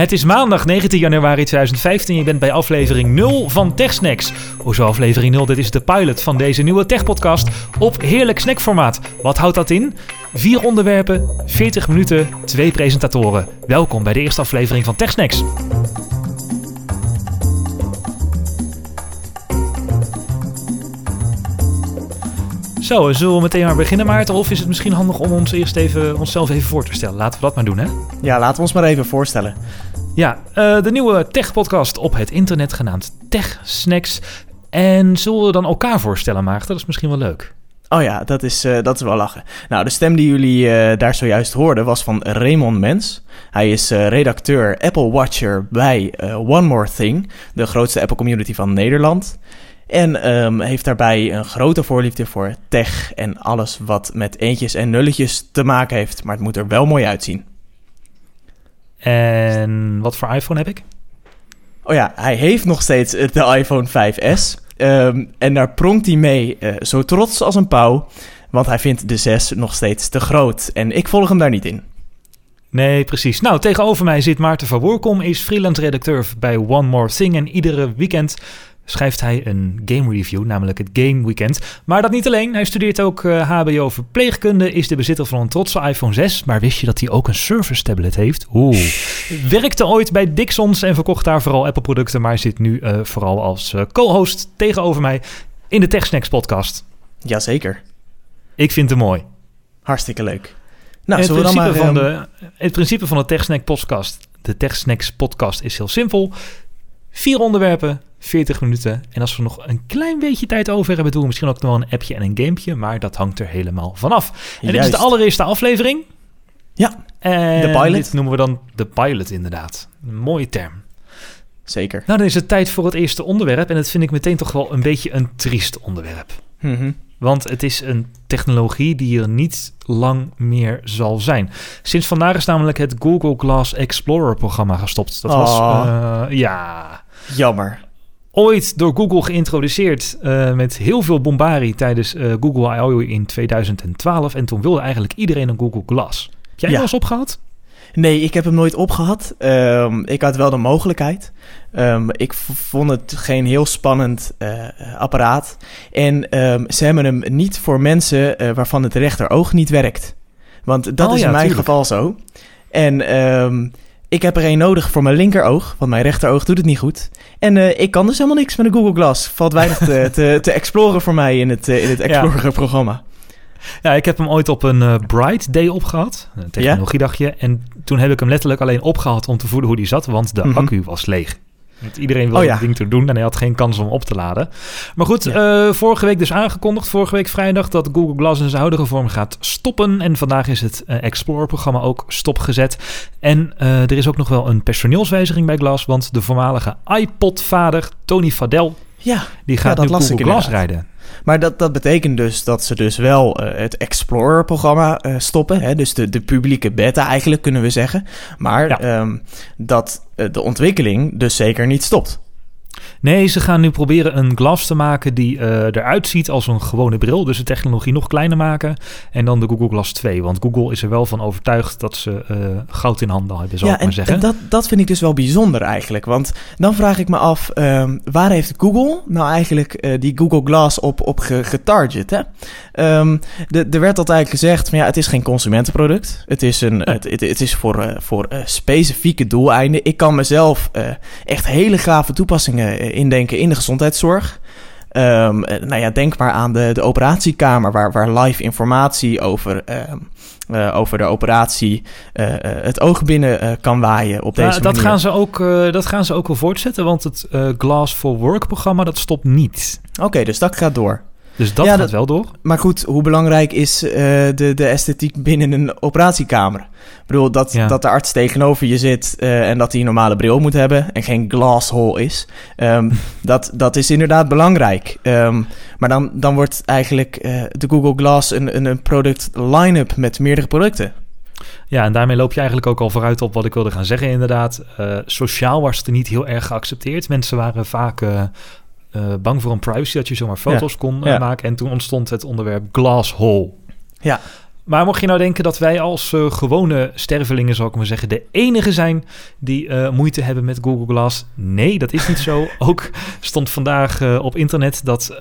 Het is maandag 19 januari 2015. Je bent bij aflevering 0 van TechSnacks. Hoezo aflevering 0? Dit is de pilot van deze nieuwe tech-podcast op heerlijk snackformaat. Wat houdt dat in? Vier onderwerpen, 40 minuten, twee presentatoren. Welkom bij de eerste aflevering van TechSnacks. Zo, zullen we meteen maar beginnen, Maarten? Of is het misschien handig om ons eerst even, onszelf even voor te stellen? Laten we dat maar doen, hè? Ja, laten we ons maar even voorstellen. Ja, uh, de nieuwe tech-podcast op het internet genaamd Tech Snacks. En zullen we dan elkaar voorstellen, Maarten? Dat is misschien wel leuk. Oh ja, dat is, uh, dat is wel lachen. Nou, de stem die jullie uh, daar zojuist hoorden was van Raymond Mens. Hij is redacteur Apple Watcher bij One More Thing, de grootste Apple community van Nederland. En um, heeft daarbij een grote voorliefde voor tech en alles wat met eentjes en nulletjes te maken heeft. Maar het moet er wel mooi uitzien. En wat voor iPhone heb ik? Oh ja, hij heeft nog steeds de iPhone 5S. Um, en daar pronkt hij mee, uh, zo trots als een pauw. Want hij vindt de 6 nog steeds te groot. En ik volg hem daar niet in. Nee, precies. Nou, tegenover mij zit Maarten van Woerkom, is freelance redacteur bij One More Thing. En iedere weekend schrijft hij een game review, namelijk het Game Weekend. Maar dat niet alleen. Hij studeert ook uh, HBO verpleegkunde, is de bezitter van een trotse iPhone 6. Maar wist je dat hij ook een Surface tablet heeft? Oeh. Werkte ooit bij Dixons en verkocht daar vooral Apple-producten, maar zit nu uh, vooral als uh, co-host tegenover mij in de TechSnacks podcast. Jazeker. Ik vind het mooi. Hartstikke leuk. Nou, het, principe maar, van de, het principe van de TechSnack podcast, de TechSnacks podcast is heel simpel. Vier onderwerpen, 40 minuten. En als we nog een klein beetje tijd over hebben, doen we misschien ook nog een appje en een gamepje. Maar dat hangt er helemaal vanaf. En dit is de allereerste aflevering. Ja, en de pilot. Dit noemen we dan de pilot inderdaad. Een mooie term. Zeker. Nou, dan is het tijd voor het eerste onderwerp. En dat vind ik meteen toch wel een beetje een triest onderwerp. Mm -hmm. Want het is een technologie die er niet lang meer zal zijn. Sinds vandaag is namelijk het Google Glass Explorer programma gestopt. Dat was, oh. uh, ja... Jammer ooit door Google geïntroduceerd uh, met heel veel bombarie tijdens uh, Google I.O. in 2012. En toen wilde eigenlijk iedereen een Google Glass. Heb jij ja. eens opgehad? Nee, ik heb hem nooit opgehad. Um, ik had wel de mogelijkheid. Um, ik vond het geen heel spannend uh, apparaat. En um, ze hebben hem niet voor mensen waarvan het rechteroog niet werkt. Want dat oh, is ja, in mijn tuurlijk. geval zo. En ik heb er een nodig voor mijn linkeroog, want mijn rechteroog doet het niet goed. En uh, ik kan dus helemaal niks met een Google Glass. Valt weinig te, te, te exploren voor mij in het, uh, in het Explorer-programma. Ja, ik heb hem ooit op een uh, Bright Day opgehad, een technologiedagje. Ja? En toen heb ik hem letterlijk alleen opgehaald om te voelen hoe die zat, want de mm -hmm. accu was leeg. Want iedereen wilde oh, ja. het ding te doen en hij had geen kans om op te laden. Maar goed, ja. uh, vorige week dus aangekondigd, vorige week vrijdag, dat Google Glass in zijn huidige vorm gaat stoppen. En vandaag is het uh, Explorer-programma ook stopgezet. En uh, er is ook nog wel een personeelswijziging bij Glass, want de voormalige iPod-vader Tony Fadell, ja, die gaat ja, nu Google Glass rijden. Maar dat, dat betekent dus dat ze dus wel uh, het Explorer-programma uh, stoppen. Hè? Dus de, de publieke beta eigenlijk, kunnen we zeggen. Maar ja. um, dat uh, de ontwikkeling dus zeker niet stopt. Nee, ze gaan nu proberen een glas te maken die uh, eruit ziet als een gewone bril. Dus de technologie nog kleiner maken. En dan de Google Glass 2. Want Google is er wel van overtuigd dat ze uh, goud in handen hebben, zou ja, ik maar en, zeggen. En dat, dat vind ik dus wel bijzonder eigenlijk. Want dan vraag ik me af, um, waar heeft Google nou eigenlijk uh, die Google Glass op, op getarget? Hè? Um, de, er werd altijd gezegd, van, ja, het is geen consumentenproduct. Het is, een, het, het, het is voor, voor specifieke doeleinden. Ik kan mezelf echt hele gave toepassingen indenken in de gezondheidszorg. Um, nou ja, denk maar aan de, de operatiekamer, waar, waar live informatie over, um, uh, over de operatie uh, het oog binnen kan waaien op deze ja, dat manier. Gaan ze ook, dat gaan ze ook wel voortzetten, want het Glass for Work programma dat stopt niet. Oké, okay, dus dat gaat door. Dus dat ja, gaat dat, wel door. Maar goed, hoe belangrijk is uh, de, de esthetiek binnen een operatiekamer? Ik bedoel, dat, ja. dat de arts tegenover je zit uh, en dat hij een normale bril moet hebben en geen glasshole is. Um, dat, dat is inderdaad belangrijk. Um, maar dan, dan wordt eigenlijk uh, de Google Glass een, een, een product line-up met meerdere producten. Ja, en daarmee loop je eigenlijk ook al vooruit op wat ik wilde gaan zeggen, inderdaad. Uh, sociaal was het niet heel erg geaccepteerd. Mensen waren vaak uh, uh, bang voor een privacy, dat je zomaar foto's ja. kon uh, ja. maken. En toen ontstond het onderwerp glasshole. Ja. Maar mocht je nou denken dat wij als uh, gewone stervelingen, zal ik maar zeggen, de enige zijn die uh, moeite hebben met Google Glass? Nee, dat is niet zo. ook stond vandaag uh, op internet dat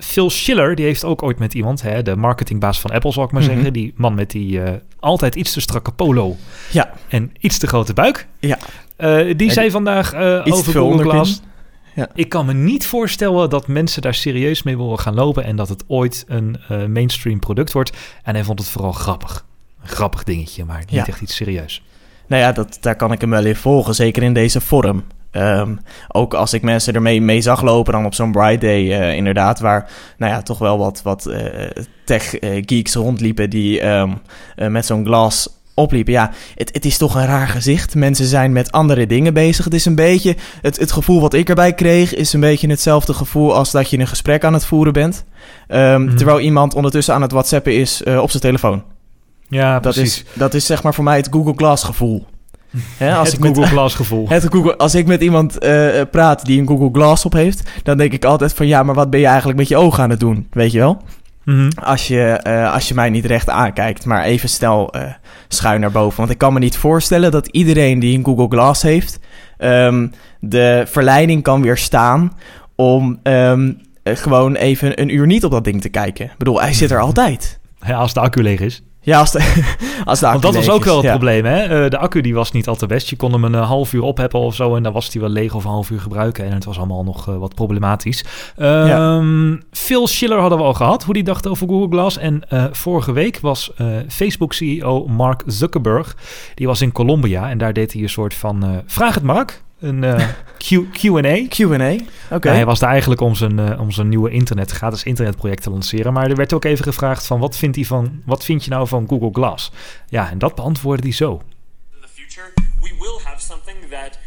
Phil Schiller, die heeft ook ooit met iemand, hè, de marketingbaas van Apple, zal ik maar mm -hmm. zeggen, die man met die altijd iets te strakke polo ja. en iets te grote buik. Ja. die zei vandaag over Google Glass. Ja. Ik kan me niet voorstellen dat mensen daar serieus mee willen gaan lopen en dat het ooit een uh, mainstream product wordt. En hij vond het vooral grappig. Een grappig dingetje, maar niet ja. echt iets serieus. Nou ja, dat, daar kan ik hem wel in volgen, zeker in deze vorm. Um, ook als ik mensen ermee mee zag lopen dan op zo'n Bright Day, uh, inderdaad, waar nou ja, toch wel wat, wat uh, tech-geeks rondliepen die um, met zo'n glas opliepen. Ja, het, het is toch een raar gezicht. Mensen zijn met andere dingen bezig. Het is een beetje, het, het gevoel wat ik erbij kreeg, is een beetje hetzelfde gevoel als dat je een gesprek aan het voeren bent. Um, mm-hmm. Terwijl iemand ondertussen aan het whatsappen is uh, op zijn telefoon. Ja, dat precies. Is, dat is zeg maar voor mij het Google Glass gevoel. He, als het ik Google met, Glass gevoel. Het Google, als ik met iemand uh, praat die een Google Glass op heeft, dan denk ik altijd van ja, maar wat ben je eigenlijk met je ogen aan het doen? Weet je wel? Mm-hmm. Als, je, uh, als je mij niet recht aankijkt, maar even snel uh, schuin naar boven. Want ik kan me niet voorstellen dat iedereen die een Google Glass heeft, um, de verleiding kan weerstaan om um, gewoon even een uur niet op dat ding te kijken. Ik bedoel, hij zit er altijd. Ja, als de accu leeg is. Ja, als de, als de accu Want dat was ook wel het ja. probleem, hè? Uh, de accu die was niet al te best. Je kon hem een uh, half uur opheppen of zo en dan was hij wel leeg of een half uur gebruiken. En het was allemaal nog uh, wat problematisch. Um, ja. Phil Schiller hadden we al gehad, hoe die dacht over Google Glass. En vorige week was Facebook-CEO Mark Zuckerberg, die was in Colombia en daar deed hij een soort van, vraag het Mark, een uh, Q&A. Q&A, oké. Okay. hij was daar eigenlijk om zijn, uh, om zijn nieuwe internet, gratis internetproject te lanceren. Maar er werd ook even gevraagd van wat, vindt hij van, wat vind je nou van Google Glass? Ja, en dat beantwoordde hij zo. In the future, we will have something that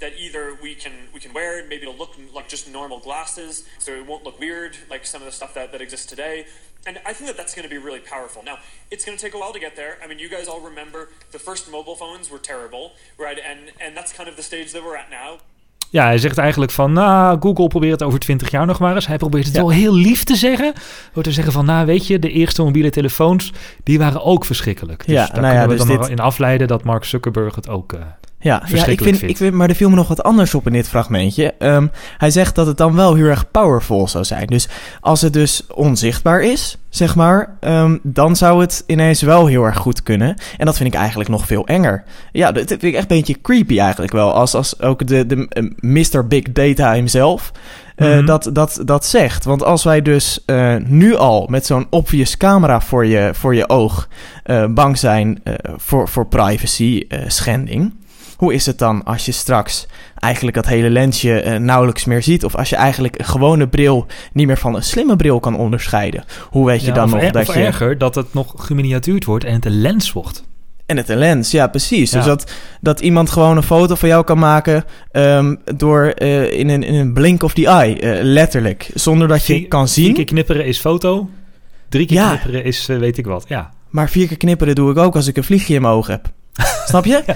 that either we can we can wear, maybe it'll look like just normal glasses, so it won't look weird like some of the stuff that, that exists today. And I think that that's going to be really powerful. Now, it's going to take a while to get there. I mean, you guys all remember the first mobile phones were terrible, right? And and that's kind of the stage that we're at now. Ja, hij zegt eigenlijk van, nou, Google probeert het over 20 jaar nog maar eens. Hij probeert het ja. wel heel lief te zeggen. Door te zeggen van, nou, weet je, de eerste mobiele telefoons, die waren ook verschrikkelijk. Dus ja, daar nou kunnen ja, we dus dan dit... in afleiden dat Mark Zuckerberg het ook uh, Ja, ja ik vind, ik vind, maar er viel me nog wat anders op in dit fragmentje. Um, hij zegt dat het dan wel heel erg powerful zou zijn. Dus als het dus onzichtbaar is, zeg maar, um, dan zou het ineens wel heel erg goed kunnen. En dat vind ik eigenlijk nog veel enger. Ja, dat vind ik echt een beetje creepy eigenlijk wel. Als, als ook de, de uh, Mr. Big Data himself uh, dat, dat, dat zegt. Want als wij dus uh, nu al met zo'n obvious camera voor je, voor je oog bang zijn voor, voor privacy schending hoe is het dan als je straks eigenlijk dat hele lensje uh, nauwelijks meer ziet? Of als je eigenlijk een gewone bril niet meer van een slimme bril kan onderscheiden? Hoe weet je ja, dan nog er, dat of je... erger, dat het nog geminiatuurd wordt en het een lens wordt. En het een lens, ja precies. Ja. Dus dat, dat iemand gewoon een foto van jou kan maken um, door uh, in, een, in een blink of the eye, uh, letterlijk. Zonder dat je Vier, kan zien. Vier keer knipperen is foto, drie keer Ja. knipperen is uh, weet ik wat, ja. Maar vier keer knipperen doe ik ook als ik een vliegje in mijn oog heb. Snap je?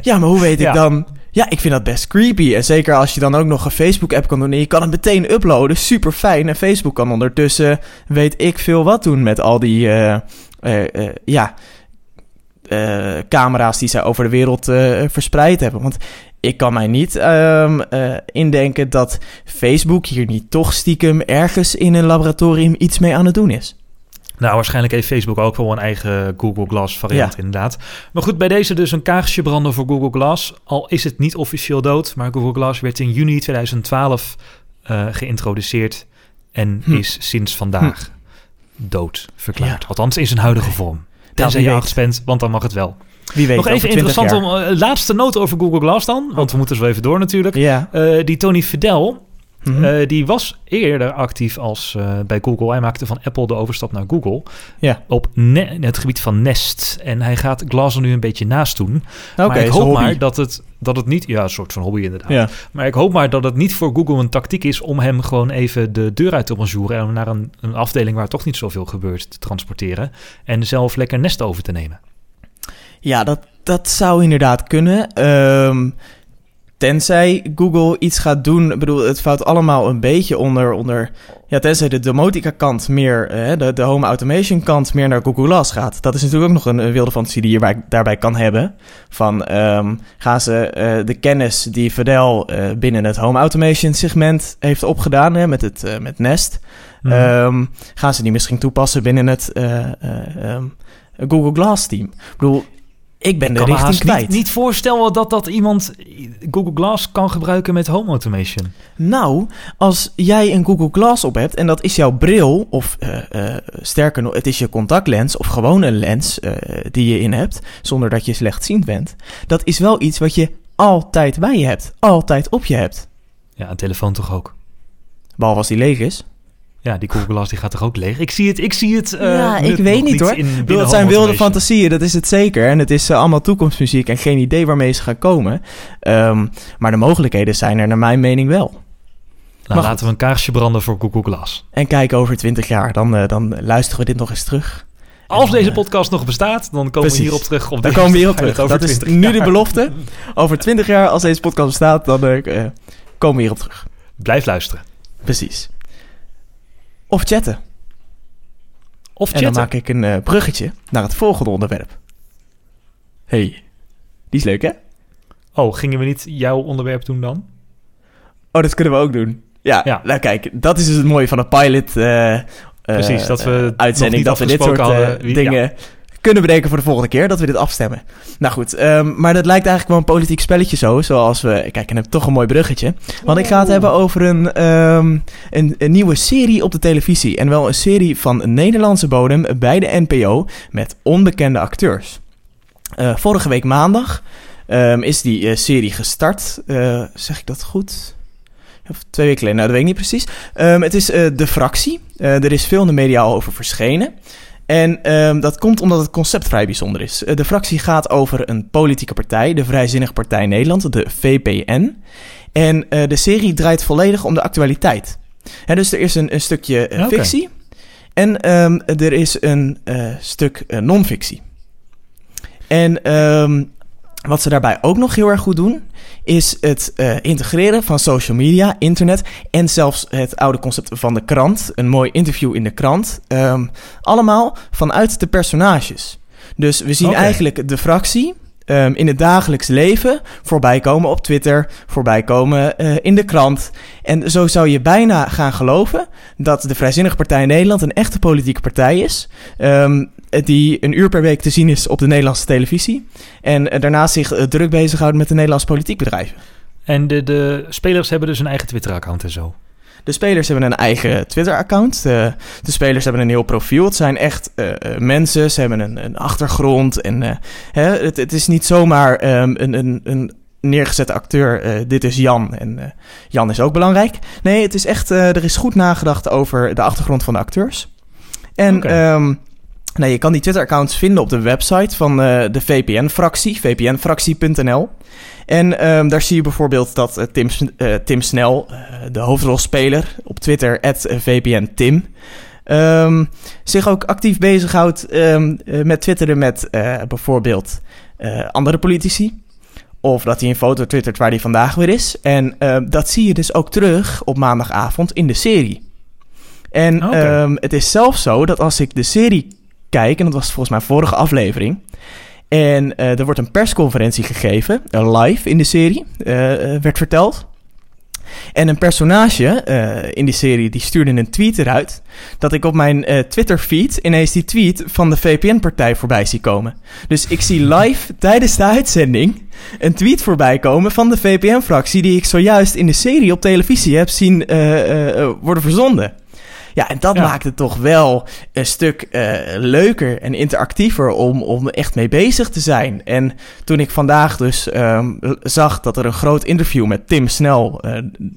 Ja. Maar hoe weet ik Ja. dan... Ja, ik vind dat best creepy. En zeker als je dan ook nog een Facebook-app kan doen... en je kan het meteen uploaden. Super fijn. En Facebook kan ondertussen... weet ik veel wat doen met al die... eh, eh, eh, ja... camera's die zij over de wereld verspreid hebben. Want ik kan mij niet ehm, eh, indenken dat Facebook hier niet toch stiekem ergens in een laboratorium iets mee aan het doen is. Nou, waarschijnlijk heeft Facebook ook wel een eigen Google Glass variant, Ja. inderdaad. Maar goed, bij deze dus een kaarsje branden voor Google Glass. Al is het niet officieel dood, maar Google Glass werd in juni 2012 uh, geïntroduceerd en Hm. is sinds vandaag dood verklaard. Ja. Althans in zijn huidige vorm. Tenzij wie je angst bent, want dan mag het wel. Wie weet, Nog even 20 interessant jaar. om... uh, laatste noot over Google Glass dan, want we moeten zo even door natuurlijk. Ja. Uh, die Tony Fidel, Mhm. uh, die was eerder actief als uh, bij Google. Hij maakte van Apple de overstap naar Google. Ja. Op het gebied van Nest. En hij gaat Glass er nu een beetje naast doen. Oké, maar ik hoop maar dat het, dat het niet... Ja, een soort van hobby inderdaad. Ja. Maar ik hoop maar dat het niet voor Google een tactiek is... om hem gewoon even de deur uit te bonjouren... en hem naar een, een afdeling waar toch niet zoveel gebeurt te transporteren... en zelf lekker Nest over te nemen. Ja, dat, dat zou inderdaad kunnen. Um, Tenzij Google iets gaat doen. Ik bedoel, het valt allemaal een beetje onder. onder ja, tenzij de domotica kant meer. eh, de, de home automation kant meer naar Google Glass gaat. Dat is natuurlijk ook nog een, wilde fantasie die je bij- daarbij kan hebben. Van ehm, gaan ze eh, de kennis die Verdel eh, binnen het home automation segment heeft opgedaan. Hè, met het met Nest. Mhm. ehm, gaan ze die misschien toepassen binnen het eh, eh, ehm, Google Glass team? Ik bedoel, ik ben de kan richting kwijt. niet, niet voorstellen dat, dat iemand Google Glass kan gebruiken met home automation. Nou, als jij een Google Glass op hebt en dat is jouw bril, of eh, eh, sterker nog, het is je contactlens of gewoon een lens eh, die je in hebt, zonder dat je slechtziend bent, dat is wel iets wat je altijd bij je hebt, altijd op je hebt. Ja, een telefoon toch ook. Behalve als die leeg is. Ja, die Google Glass die gaat toch ook leeg? Ik zie het, ik zie het. eh, ja, ik weet niet hoor. bedoel, het zijn wilde fantasieën, dat is het zeker. En het is eh, allemaal toekomstmuziek en geen idee waarmee ze gaan komen. Ehm, maar de mogelijkheden zijn er naar mijn mening wel. Nou, laten we een kaarsje branden voor Google Glass. En kijk over 20 jaar, dan, eh, dan luisteren we dit nog eens terug. Als dan, deze podcast nog bestaat, dan komen precies. we hierop terug. Op deze- komen we hierop terug. Dat is 20 nu de belofte. Over 20 jaar, als deze podcast bestaat, dan komen we hierop terug. Blijf luisteren. Precies. Of chatten. Of En dan chatten. maak ik een eh, bruggetje naar het volgende onderwerp. hey, die is leuk hè? Oh, gingen we niet jouw onderwerp doen dan? Oh, dat kunnen we ook doen. Ja, Ja. nou kijk, dat is dus het mooie van een pilot eh, eh, Precies, dat we eh, nog uitzending. niet Dat we dit soort eh, dingen kunnen bedenken voor de volgende keer. Dat we dit afstemmen. Nou goed, ehm, maar dat lijkt eigenlijk wel een politiek spelletje zo. Zoals we... Kijk, en heb toch een mooi bruggetje. Want ik ga het hebben over een, ehm, een, een nieuwe serie op de televisie. En wel een serie van Nederlandse bodem bij de NPO met onbekende acteurs. Eh, vorige week maandag ehm, is die eh, serie gestart. Eh, zeg ik dat goed? Of twee weken geleden, nou dat weet ik niet precies. Het is De Fractie. Er is veel in de media al over verschenen. En ehm, dat komt omdat het concept vrij bijzonder is. Eh, de fractie gaat over een politieke partij, de Vrijzinnige Partij Nederland, de VPN. En eh, de serie draait volledig om de actualiteit. Dus er is een, een stukje eh, fictie en ehm, er is een stuk non-fictie. En ehm, wat ze daarbij ook nog heel erg goed doen, is het eh, integreren van social media, internet en zelfs het oude concept van de krant. Een mooi interview in de krant. Ehm, allemaal vanuit de personages. Dus we zien eigenlijk de fractie ehm, in het dagelijks leven voorbij komen op Twitter, voorbij komen eh, in de krant. En zo zou je bijna gaan geloven dat de Vrijzinnige Partij Nederland een echte politieke partij is. ehm, die een uur per week te zien is op de Nederlandse televisie. En eh, daarnaast zich eh, druk bezighoudt met de Nederlandse politiek bedrijven. En de, de spelers hebben dus een eigen Twitter-account en zo. De spelers hebben een eigen Twitter-account. De, de spelers hebben een heel profiel. Het zijn echt eh, eh, mensen. Ze hebben een, een achtergrond. En eh, hè, het, het is niet zomaar ehm, een, een, een neergezette acteur. dit is Jan. En Jan is ook belangrijk. Nee, het is echt. er is goed nagedacht over de achtergrond van de acteurs. En nou, je kan die Twitter-accounts vinden op de website van eh, de VPN-fractie, vpnfractie.nl. En ehm, daar zie je bijvoorbeeld dat eh, Tim, eh, Tim Snel, de hoofdrolspeler op Twitter, VPNTim, ehm, zich ook actief bezighoudt eh, met twitteren met bijvoorbeeld andere politici. Of dat hij een foto twittert waar hij vandaag weer is. En dat zie je dus ook terug op maandagavond in de serie. En het is zelfs zo dat als ik de serie kijk, en dat was volgens mij vorige aflevering. En eh, er wordt een persconferentie gegeven, eh, live in de serie, eh, werd verteld. En een personage in die serie die stuurde een tweet eruit. Dat ik op mijn Twitter-feed ineens die tweet van de VPN-partij voorbij zie komen. Dus ik zie live tijdens de uitzending een tweet voorbij komen van de VPN-fractie. die ik zojuist in de serie op televisie heb zien worden verzonden. Ja, en dat Ja. maakt het toch wel een stuk eh, leuker en interactiever om, om echt mee bezig te zijn. En toen ik vandaag dus ehm, zag dat er een groot interview met Tim Snel, eh,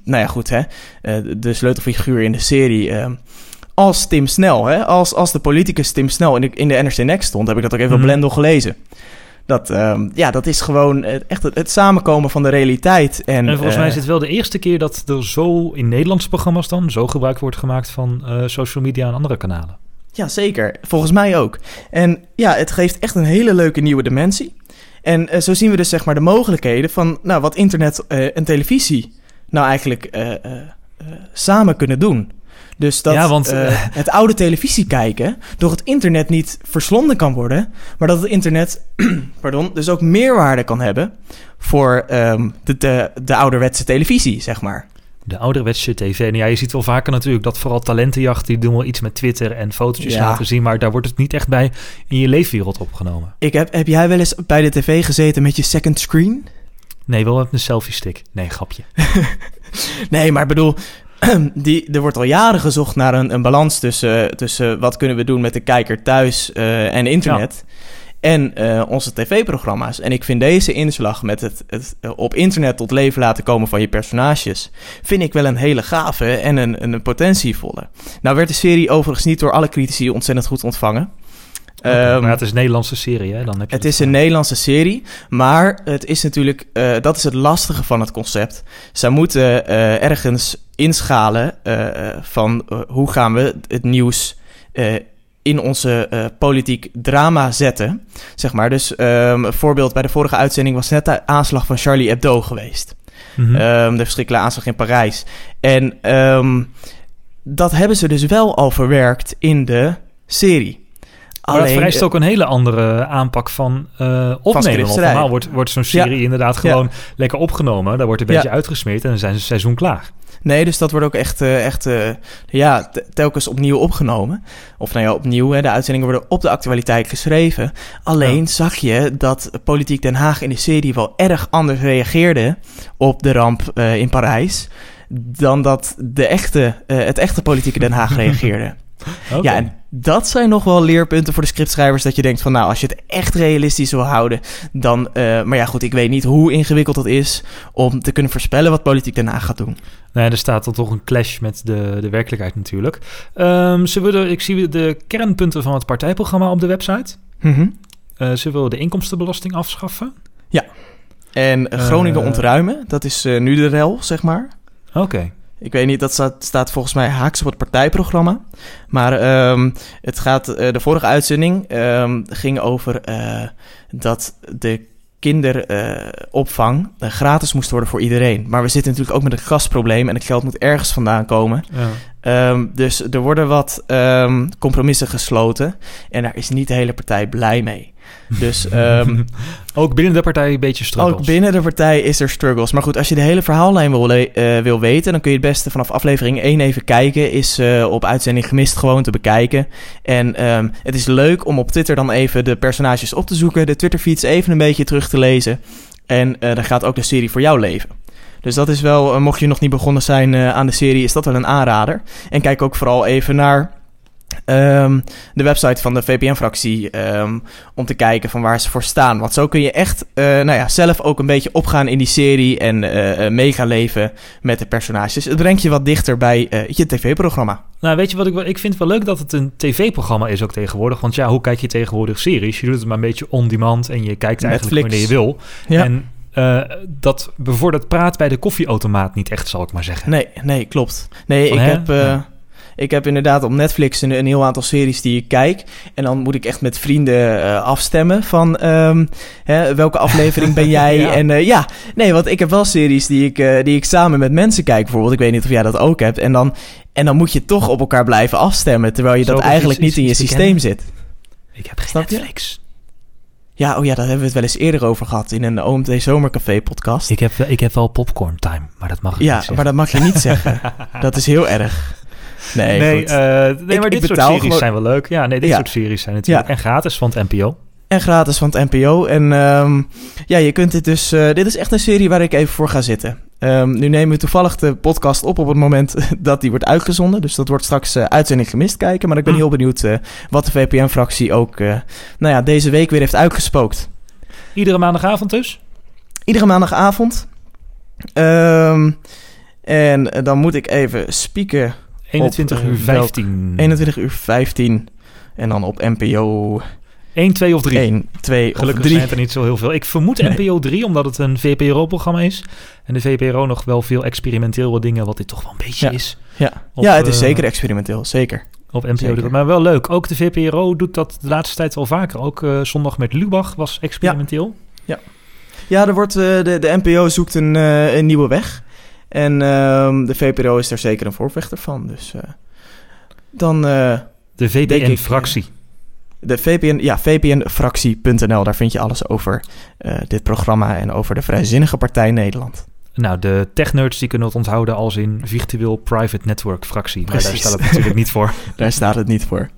nou ja goed hè, eh, de sleutelfiguur in de serie, ehm, als Tim Snel, hè, als, als de politicus Tim Snel in de, in de NRC Next stond, heb ik dat ook even op Mhm. Blendel gelezen. Dat, ehm, ja, dat is gewoon eh, echt het, het samenkomen van de realiteit. En, En volgens mij eh, is het wel de eerste keer dat er zo in Nederlandse programma's dan zo gebruik wordt gemaakt van eh, social media en andere kanalen. Ja, zeker. Volgens mij ook. En ja, het geeft echt een hele leuke nieuwe dimensie. En eh, zo zien we dus zeg maar de mogelijkheden van nou, wat internet eh, en televisie nou eigenlijk eh, eh, eh, samen kunnen doen. Dus dat Ja, want, eh, eh, het oude televisie kijken door het internet niet verslonden kan worden, maar dat het internet pardon, dus ook meerwaarde kan hebben voor ehm, de, de, de ouderwetse televisie, zeg maar. De ouderwetse tv. En ja, je ziet wel vaker natuurlijk dat vooral talentenjacht... die doen wel iets met Twitter en fotootjes Ja. laten zien... maar daar wordt het niet echt bij in je leefwereld opgenomen. Ik heb, heb jij wel eens bij de tv gezeten met je second screen? Nee, wel met een selfie stick. Nee, grapje. Nee, maar ik bedoel, die, er wordt al jaren gezocht naar een, een balans tussen, tussen wat kunnen we doen met de kijker thuis eh, en internet. En eh, onze tv-programma's. En ik vind deze inslag met het, het eh, op internet tot leven laten komen van je personages. vind ik wel een hele gave en een, een potentievolle. Nou, werd de serie overigens niet door alle critici ontzettend goed ontvangen. Ehm, maar ja, het is een Nederlandse serie, hè? Dan heb je het is een Nederlandse serie, maar het is natuurlijk, dat is het lastige van het concept. Zij moeten ergens inschalen eh, van eh, hoe gaan we het nieuws eh, in onze politiek drama zetten, zeg maar. Dus ehm, een voorbeeld bij de vorige uitzending was net de aanslag van Charlie Hebdo geweest. Mhm. Ehm, de verschrikkelijke aanslag in Parijs. En ehm, dat hebben ze dus wel al verwerkt in de serie. Maar dat vereist eh, ook een hele andere aanpak van eh opnemen. Want normaal wordt, wordt zo'n serie inderdaad gewoon lekker opgenomen. Daar wordt een beetje Ja. uitgesmeerd en dan zijn ze seizoen klaar. Nee, dus dat wordt ook echt, eh, echt eh, ja, te- telkens opnieuw opgenomen. Of nou ja, opnieuw, hè, de uitzendingen worden op de actualiteit geschreven. Alleen zag je dat Politiek Den Haag in de serie wel erg anders reageerde op de ramp in Parijs. Dan dat de echte, het echte Politieke Den Haag reageerde. Ja, en dat zijn nog wel leerpunten voor de scriptschrijvers. Dat je denkt van, nou, als je het echt realistisch wil houden, dan... eh, maar ja, goed, ik weet niet hoe ingewikkeld dat is om te kunnen voorspellen wat Politiek Haag gaat doen. Nee, er staat dan toch een clash met de, de werkelijkheid natuurlijk. Ehm ze willen, ik zie de kernpunten van het partijprogramma op de website. Mhm. Eh, ze willen de inkomstenbelasting afschaffen. En eh, Groningen ontruimen, dat is nu de rel, zeg maar. Oké. Ik weet niet, dat staat, staat volgens mij haaks op het partijprogramma. Maar ehm, het gaat, eh, de vorige uitzending ehm, ging over eh, dat de kinderopvang eh, gratis moest worden voor iedereen. Maar we zitten natuurlijk ook met een gasprobleem en het geld moet ergens vandaan komen. Ja. Ehm, dus er worden wat compromissen gesloten en daar is niet de hele partij blij mee. Dus ehm, ook binnen de partij een beetje struggles. ook binnen de partij is er struggles. Maar goed, als je de hele verhaallijn wil, eh, wil weten... dan kun je het beste vanaf aflevering 1 even kijken. Is eh, op uitzending gemist gewoon te bekijken. En ehm, het is leuk om op Twitter dan even de personages op te zoeken... de Twitterfeeds even een beetje terug te lezen. En eh, dan gaat ook de serie voor jou leven. Dus dat is wel, mocht je nog niet begonnen zijn aan de serie... is dat wel een aanrader. En kijk ook vooral even naar... ehm, de website van de VPN-fractie ehm, om te kijken van waar ze voor staan. Want zo kun je echt eh, nou ja, zelf ook een beetje opgaan in die serie en eh eh, mee gaan leven met de personages. Het brengt je wat dichter bij eh, je tv-programma. Nou, weet je wat ik wel... Ik vind het wel leuk dat het een tv-programma is ook tegenwoordig. Want ja, hoe kijk je tegenwoordig series? Je doet het maar een beetje on-demand en je kijkt eigenlijk Netflix. wanneer je wil. Ja. En eh, dat bevordert praat bij de koffieautomaat niet echt, zal ik maar zeggen. Nee, nee, klopt. Nee, Van, ik hè? heb, eh, Ja. Ik heb inderdaad op Netflix een, een heel aantal series die ik kijk. En dan moet ik echt met vrienden eh, afstemmen van ehm, hè, welke aflevering ben jij. Ja. En eh, ja, nee, want ik heb wel series die ik, eh, die ik samen met mensen kijk. Bijvoorbeeld, ik weet niet of jij dat ook hebt. En dan, en dan moet je toch op elkaar blijven afstemmen. Terwijl je Zo dat eigenlijk niet in je systeem zit. Ik heb geen Snap je? Netflix. Ja, oh ja, daar hebben we het wel eens eerder over gehad in een OMT Zomercafé podcast. Ik heb, ik heb wel popcorn time, maar dat mag ik Ja, niet zeggen. maar dat mag je niet zeggen. Dat is heel erg. Nee, Nee, eh, nee Ik- maar dit soort series gewoon- zijn wel leuk. Ja, nee, dit Ja. soort series zijn natuurlijk. Ja. En gratis van het NPO. En gratis van het NPO. En ehm, ja, je kunt dit dus... eh, dit is echt een serie waar ik even voor ga zitten. Ehm, nu nemen we toevallig de podcast op op het moment dat die wordt uitgezonden. Dus dat wordt straks eh, uitzending gemist kijken. Maar ik ben Hm. heel benieuwd wat de VPN-fractie ook nou ja, deze week weer heeft uitgespookt. Iedere maandagavond dus. Iedere maandagavond. Ehm, en dan moet ik even spieken. 21 Op, eh, uur welk- 15. 21 uur 15. En dan op NPO 1, 2 of 3. 1, 2 of Gelukkig 3. zijn er niet zo heel veel. Ik vermoed Nee. NPO 3, omdat het een VPRO-programma is. En de VPRO nog wel veel experimentele dingen, wat dit toch wel een beetje Ja. is. Ja. Op, ja, het is eh, zeker experimenteel. Zeker. Op NPO 3. Zeker. Maar wel leuk. Ook de VPRO doet dat de laatste tijd wel vaker. Ook eh, zondag met Lubach was experimenteel. Ja, er wordt, eh, de, de NPO zoekt een, eh, een nieuwe weg. En ehm, de VPRO is daar zeker een voorvechter van. Dus eh, dan eh, De VPN-fractie. de VPN, ja, vpnfractie.nl. Daar vind je alles over eh, dit programma en over de Vrijzinnige Partij Nederland. Nou, de technerds die kunnen het onthouden als in virtueel private network fractie. Maar daar staat het natuurlijk niet voor. Daar staat het niet voor.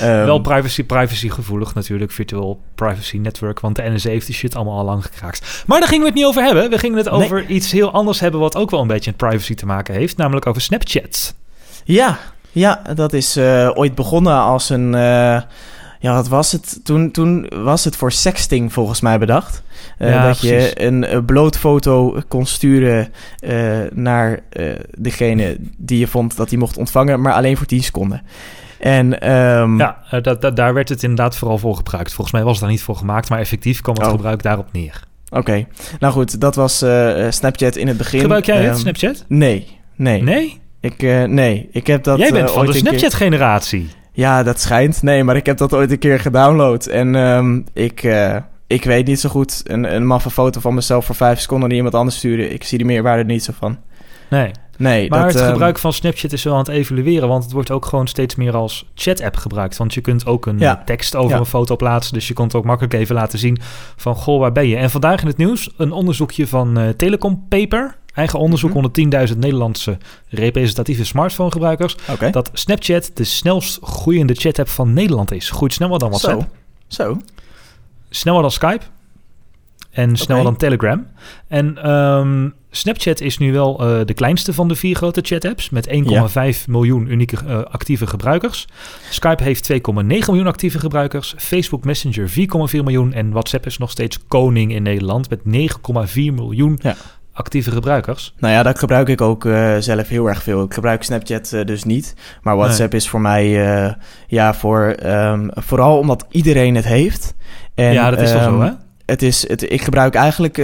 Ehm, Wel privacy, privacy gevoelig natuurlijk, virtueel privacy network. Want de NSA heeft die shit allemaal al lang gekraakt. Maar daar gingen we het niet over hebben. We gingen het Nee. over iets heel anders hebben wat ook wel een beetje met privacy te maken heeft. Namelijk over Snapchat. Ja, ja, dat is eh, ooit begonnen als een. eh, ja, wat was het? Toen, toen was het voor sexting volgens mij bedacht. Eh, Ja, dat precies. je een eh, blootfoto kon sturen eh, naar degene die je vond dat hij mocht ontvangen, maar alleen voor 10 seconden. En ehm, Ja, dat, dat, daar werd het inderdaad vooral voor gebruikt. Volgens mij was het daar niet voor gemaakt, maar effectief kwam het Oh. gebruik daarop neer. oké. Nou goed, dat was Snapchat in het begin. Gebruik jij het, Ehm, Snapchat? Nee, nee. Nee? Ik, nee, ik heb dat. jij bent van de een keer- Snapchat-generatie. Ja, dat schijnt. Nee, maar ik heb dat ooit een keer gedownload. En ehm, ik, eh, ik weet niet zo goed. Een, een maffe foto van mezelf voor vijf seconden die iemand anders sturen. Ik zie die meerwaarde er niet zo van. Nee. Nee, Maar dat, het ehm, gebruik van Snapchat is wel aan het evalueren, want het wordt ook gewoon steeds meer als chat-app gebruikt. Want je kunt ook een Ja. tekst over Ja. een foto plaatsen, dus je kunt ook makkelijk even laten zien van, goh, waar ben je? En vandaag in het nieuws een onderzoekje van eh, Telecom Paper, eigen onderzoek Mhm. onder 10.000 Nederlandse representatieve smartphonegebruikers, Oké. dat Snapchat de snelst groeiende chat-app van Nederland is. Groeit sneller dan WhatsApp, Zo. Zo. sneller dan Skype en sneller dan Telegram. En ehm, Snapchat is nu wel eh, de kleinste van de vier grote chat-apps... met 1,5 miljoen unieke eh, actieve gebruikers. Skype heeft 2,9 miljoen actieve gebruikers. Facebook Messenger 4,4 miljoen. En WhatsApp is nog steeds koning in Nederland... met 9,4 miljoen Ja. Actieve gebruikers. Nou ja, dat gebruik ik ook eh, zelf heel erg veel. Ik gebruik Snapchat eh, dus niet. Maar WhatsApp is voor mij, eh, ja, voor, ehm, vooral omdat iedereen het heeft. En, ja, dat is wel zo, ehm, hè? Het is, het, ik gebruik eigenlijk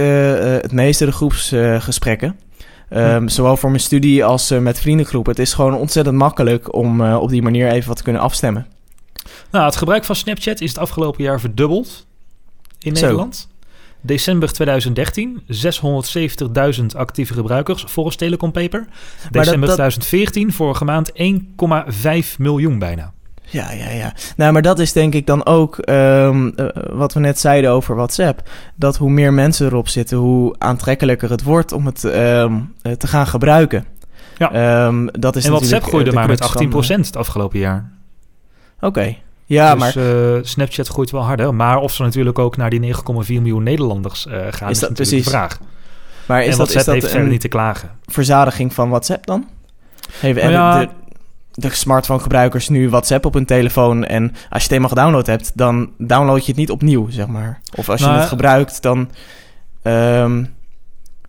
het meeste de groepsgesprekken. Ehm, Hm. Zowel voor mijn studie als met vriendengroepen. Het is gewoon ontzettend makkelijk om op die manier even wat te kunnen afstemmen. Nou, het gebruik van Snapchat is het afgelopen jaar verdubbeld in Zo. December 2013, 670.000 actieve gebruikers volgens Telecom Paper. December dat- 2014, vorige maand, 1,5 miljoen bijna. Ja, ja, ja. Nou, maar dat is denk ik dan ook ehm, eh, wat we net zeiden over WhatsApp. Dat hoe meer mensen erop zitten, hoe aantrekkelijker het wordt om het ehm, eh, te gaan gebruiken. Ja. Ehm, dat is en WhatsApp eh, groeide de maar met crux 18% van, het afgelopen jaar. Oké. Ja, dus maar eh, Snapchat groeit wel harder. Maar of ze natuurlijk ook naar die 9,4 miljoen Nederlanders eh gaan, is, dat natuurlijk precies? de vraag. maar en is dat, WhatsApp is dat heeft verder een niet te klagen. verzadiging van WhatsApp dan? Heeft, Nou ja. de, de smartphone-gebruikers nu WhatsApp op hun telefoon... en als je het eenmaal gedownload hebt, dan download je het niet opnieuw, zeg maar. Of als je Nou, het gebruikt, dan... ehm,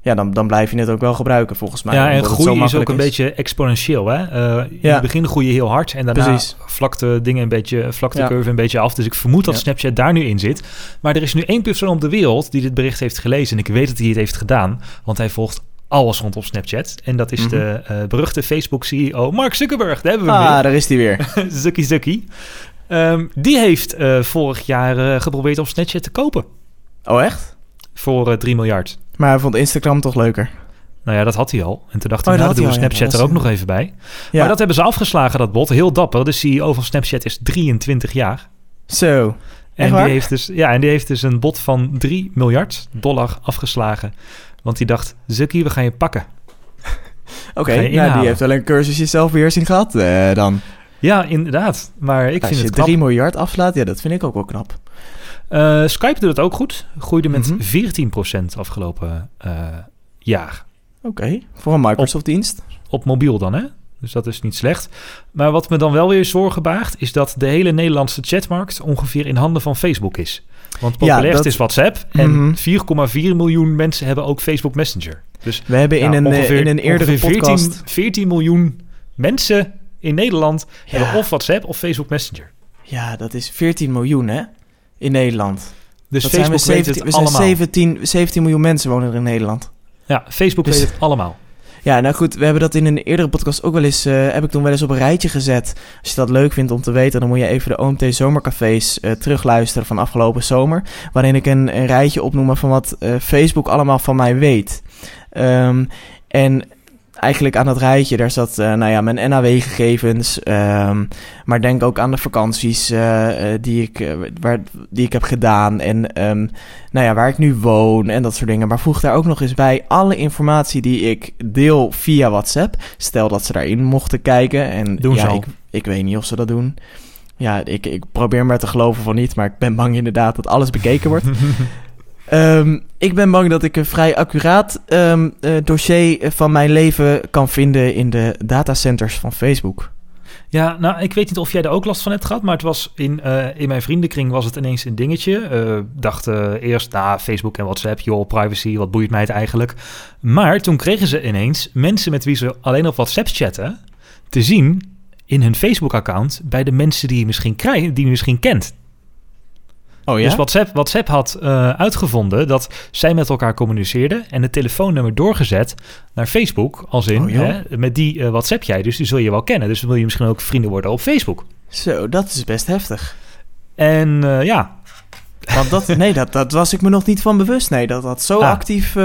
ja, dan, dan blijf je het ook wel gebruiken, volgens mij. ja, en groei is ook een beetje exponentieel. Hè? Eh, In Ja. het begin groei je heel hard en daarna Precies. vlakt de dingen een beetje, vlakt de Ja. curve een beetje af. Dus ik vermoed dat Ja. Snapchat daar nu in zit. Maar er is nu één persoon op de wereld die dit bericht heeft gelezen. En ik weet dat hij het heeft gedaan, want hij volgt alles rondom Snapchat. En dat is Mhm. de eh, beruchte Facebook-CEO Mark Zuckerberg. Daar hebben we Ah, weer. daar is die weer. Zuckie Zuckie. Ehm, die heeft eh, vorig jaar geprobeerd om Snapchat te kopen. Oh, echt? Voor eh 3 miljard. Maar hij vond Instagram toch leuker. Nou ja, dat had hij al. En toen dacht Oh, hij, nou, dan doen we ja. Snapchat er ook nog even bij. Ja. Maar dat hebben ze afgeslagen, dat bot. Heel dapper. De CEO van Snapchat is 23 jaar. Zo. En die, waar? heeft dus, ja, en die heeft dus een bot van 3 miljard dollar afgeslagen. Want die dacht, Zuckie, we gaan je pakken. Oké, je nou, die heeft wel een cursusje zelfbeheersing gehad eh, dan. Ja, inderdaad. Maar ik Als vind je het knap. 3 miljard afslaat, ja, dat vind ik ook wel knap. Eh, Skype doet het ook goed. Groeide met Mhm. 14% afgelopen eh, jaar. Oké, voor een Microsoft-dienst. Op mobiel dan, hè? Dus dat is niet slecht. Maar wat me dan wel weer zorgen baart... is dat de hele Nederlandse chatmarkt ongeveer in handen van Facebook is. Want Ja, populairst dat- is WhatsApp... en Mhm. 4,4 miljoen mensen hebben ook Facebook Messenger. Dus We hebben in, een, eh, ongeveer, in een eerdere ongeveer 14, podcast... 14 miljoen mensen in Nederland... Ja. hebben of WhatsApp of Facebook Messenger. Ja, dat is 14 miljoen, hè? In Nederland. Dus Dat Facebook zijn we, weet 17, het we zijn allemaal. 17, 17 miljoen mensen wonen er in Nederland. Ja, Facebook Dus- weet het allemaal. Ja, nou goed, we hebben dat in een eerdere podcast ook wel eens, eh, heb ik toen wel eens op een rijtje gezet. Als je dat leuk vindt om te weten, dan moet je even de OMT Zomercafés eh, terugluisteren van afgelopen zomer. Waarin ik een, een rijtje opnoem van wat eh, Facebook allemaal van mij weet. Ehm, en eigenlijk aan dat rijtje, daar zat uh, nou ja, mijn NAW-gegevens. Um, maar denk ook aan de vakanties uh, die, ik, waar, die ik heb gedaan. En um, nou ja, waar ik nu woon en dat soort dingen. Maar voeg daar ook nog eens bij alle informatie die ik deel via WhatsApp. Stel dat ze daarin mochten kijken. En doen ja, ze ik, ik weet niet of ze dat doen. Ja, ik, ik probeer maar te geloven van niet. Maar ik ben bang inderdaad dat alles bekeken wordt. Um, ik ben bang dat ik een vrij accuraat um, uh, dossier van mijn leven kan vinden in de datacenters van Facebook. Ja, nou, ik weet niet of jij er ook last van hebt gehad, maar het was in, uh, in mijn vriendenkring was het ineens een dingetje. Uh, dachten eerst, nou, Facebook en WhatsApp, joh, privacy, wat boeit mij het eigenlijk? Maar toen kregen ze ineens mensen met wie ze alleen op WhatsApp chatten, te zien in hun Facebook-account bij de mensen die je misschien, krijgt, die je misschien kent. Oh ja? Dus WhatsApp, WhatsApp had uh, uitgevonden dat zij met elkaar communiceerden en het telefoonnummer doorgezet naar Facebook. Als in, Oh, hè, met die uh, WhatsApp jij, dus die zul je wel kennen. Dus dan wil je misschien ook vrienden worden op Facebook. Zo, dat is best heftig. En uh, ja. Want dat, nee, dat, dat was ik me nog niet van bewust. Nee, dat dat zo Ah. actief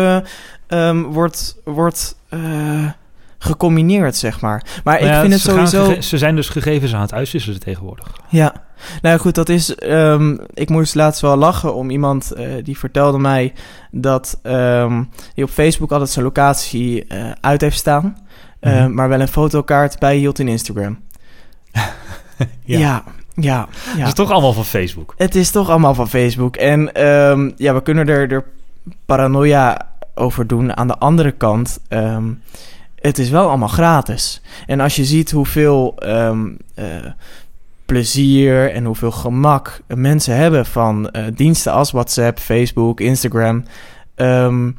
um, wordt, wordt gecombineerd, zeg maar. Maar Nou ik vind het sowieso... ze zijn dus gegevens aan het uitwisselen tegenwoordig. Ja, nou goed, dat is. Um, ik moest laatst wel lachen om iemand uh, die vertelde mij dat um, hij op Facebook altijd zijn locatie uh, uit heeft staan, uh, Mhm. maar wel een fotokaart bijhield in Instagram. Ja. ja, ja. ja. Dat is toch allemaal van Facebook. Het is toch allemaal van Facebook. En um, ja, we kunnen er, er paranoia over doen. Aan de andere kant, um, het is wel allemaal gratis. En als je ziet hoeveel um, uh, plezier en hoeveel gemak mensen hebben van uh, diensten als WhatsApp, Facebook, Instagram. Um,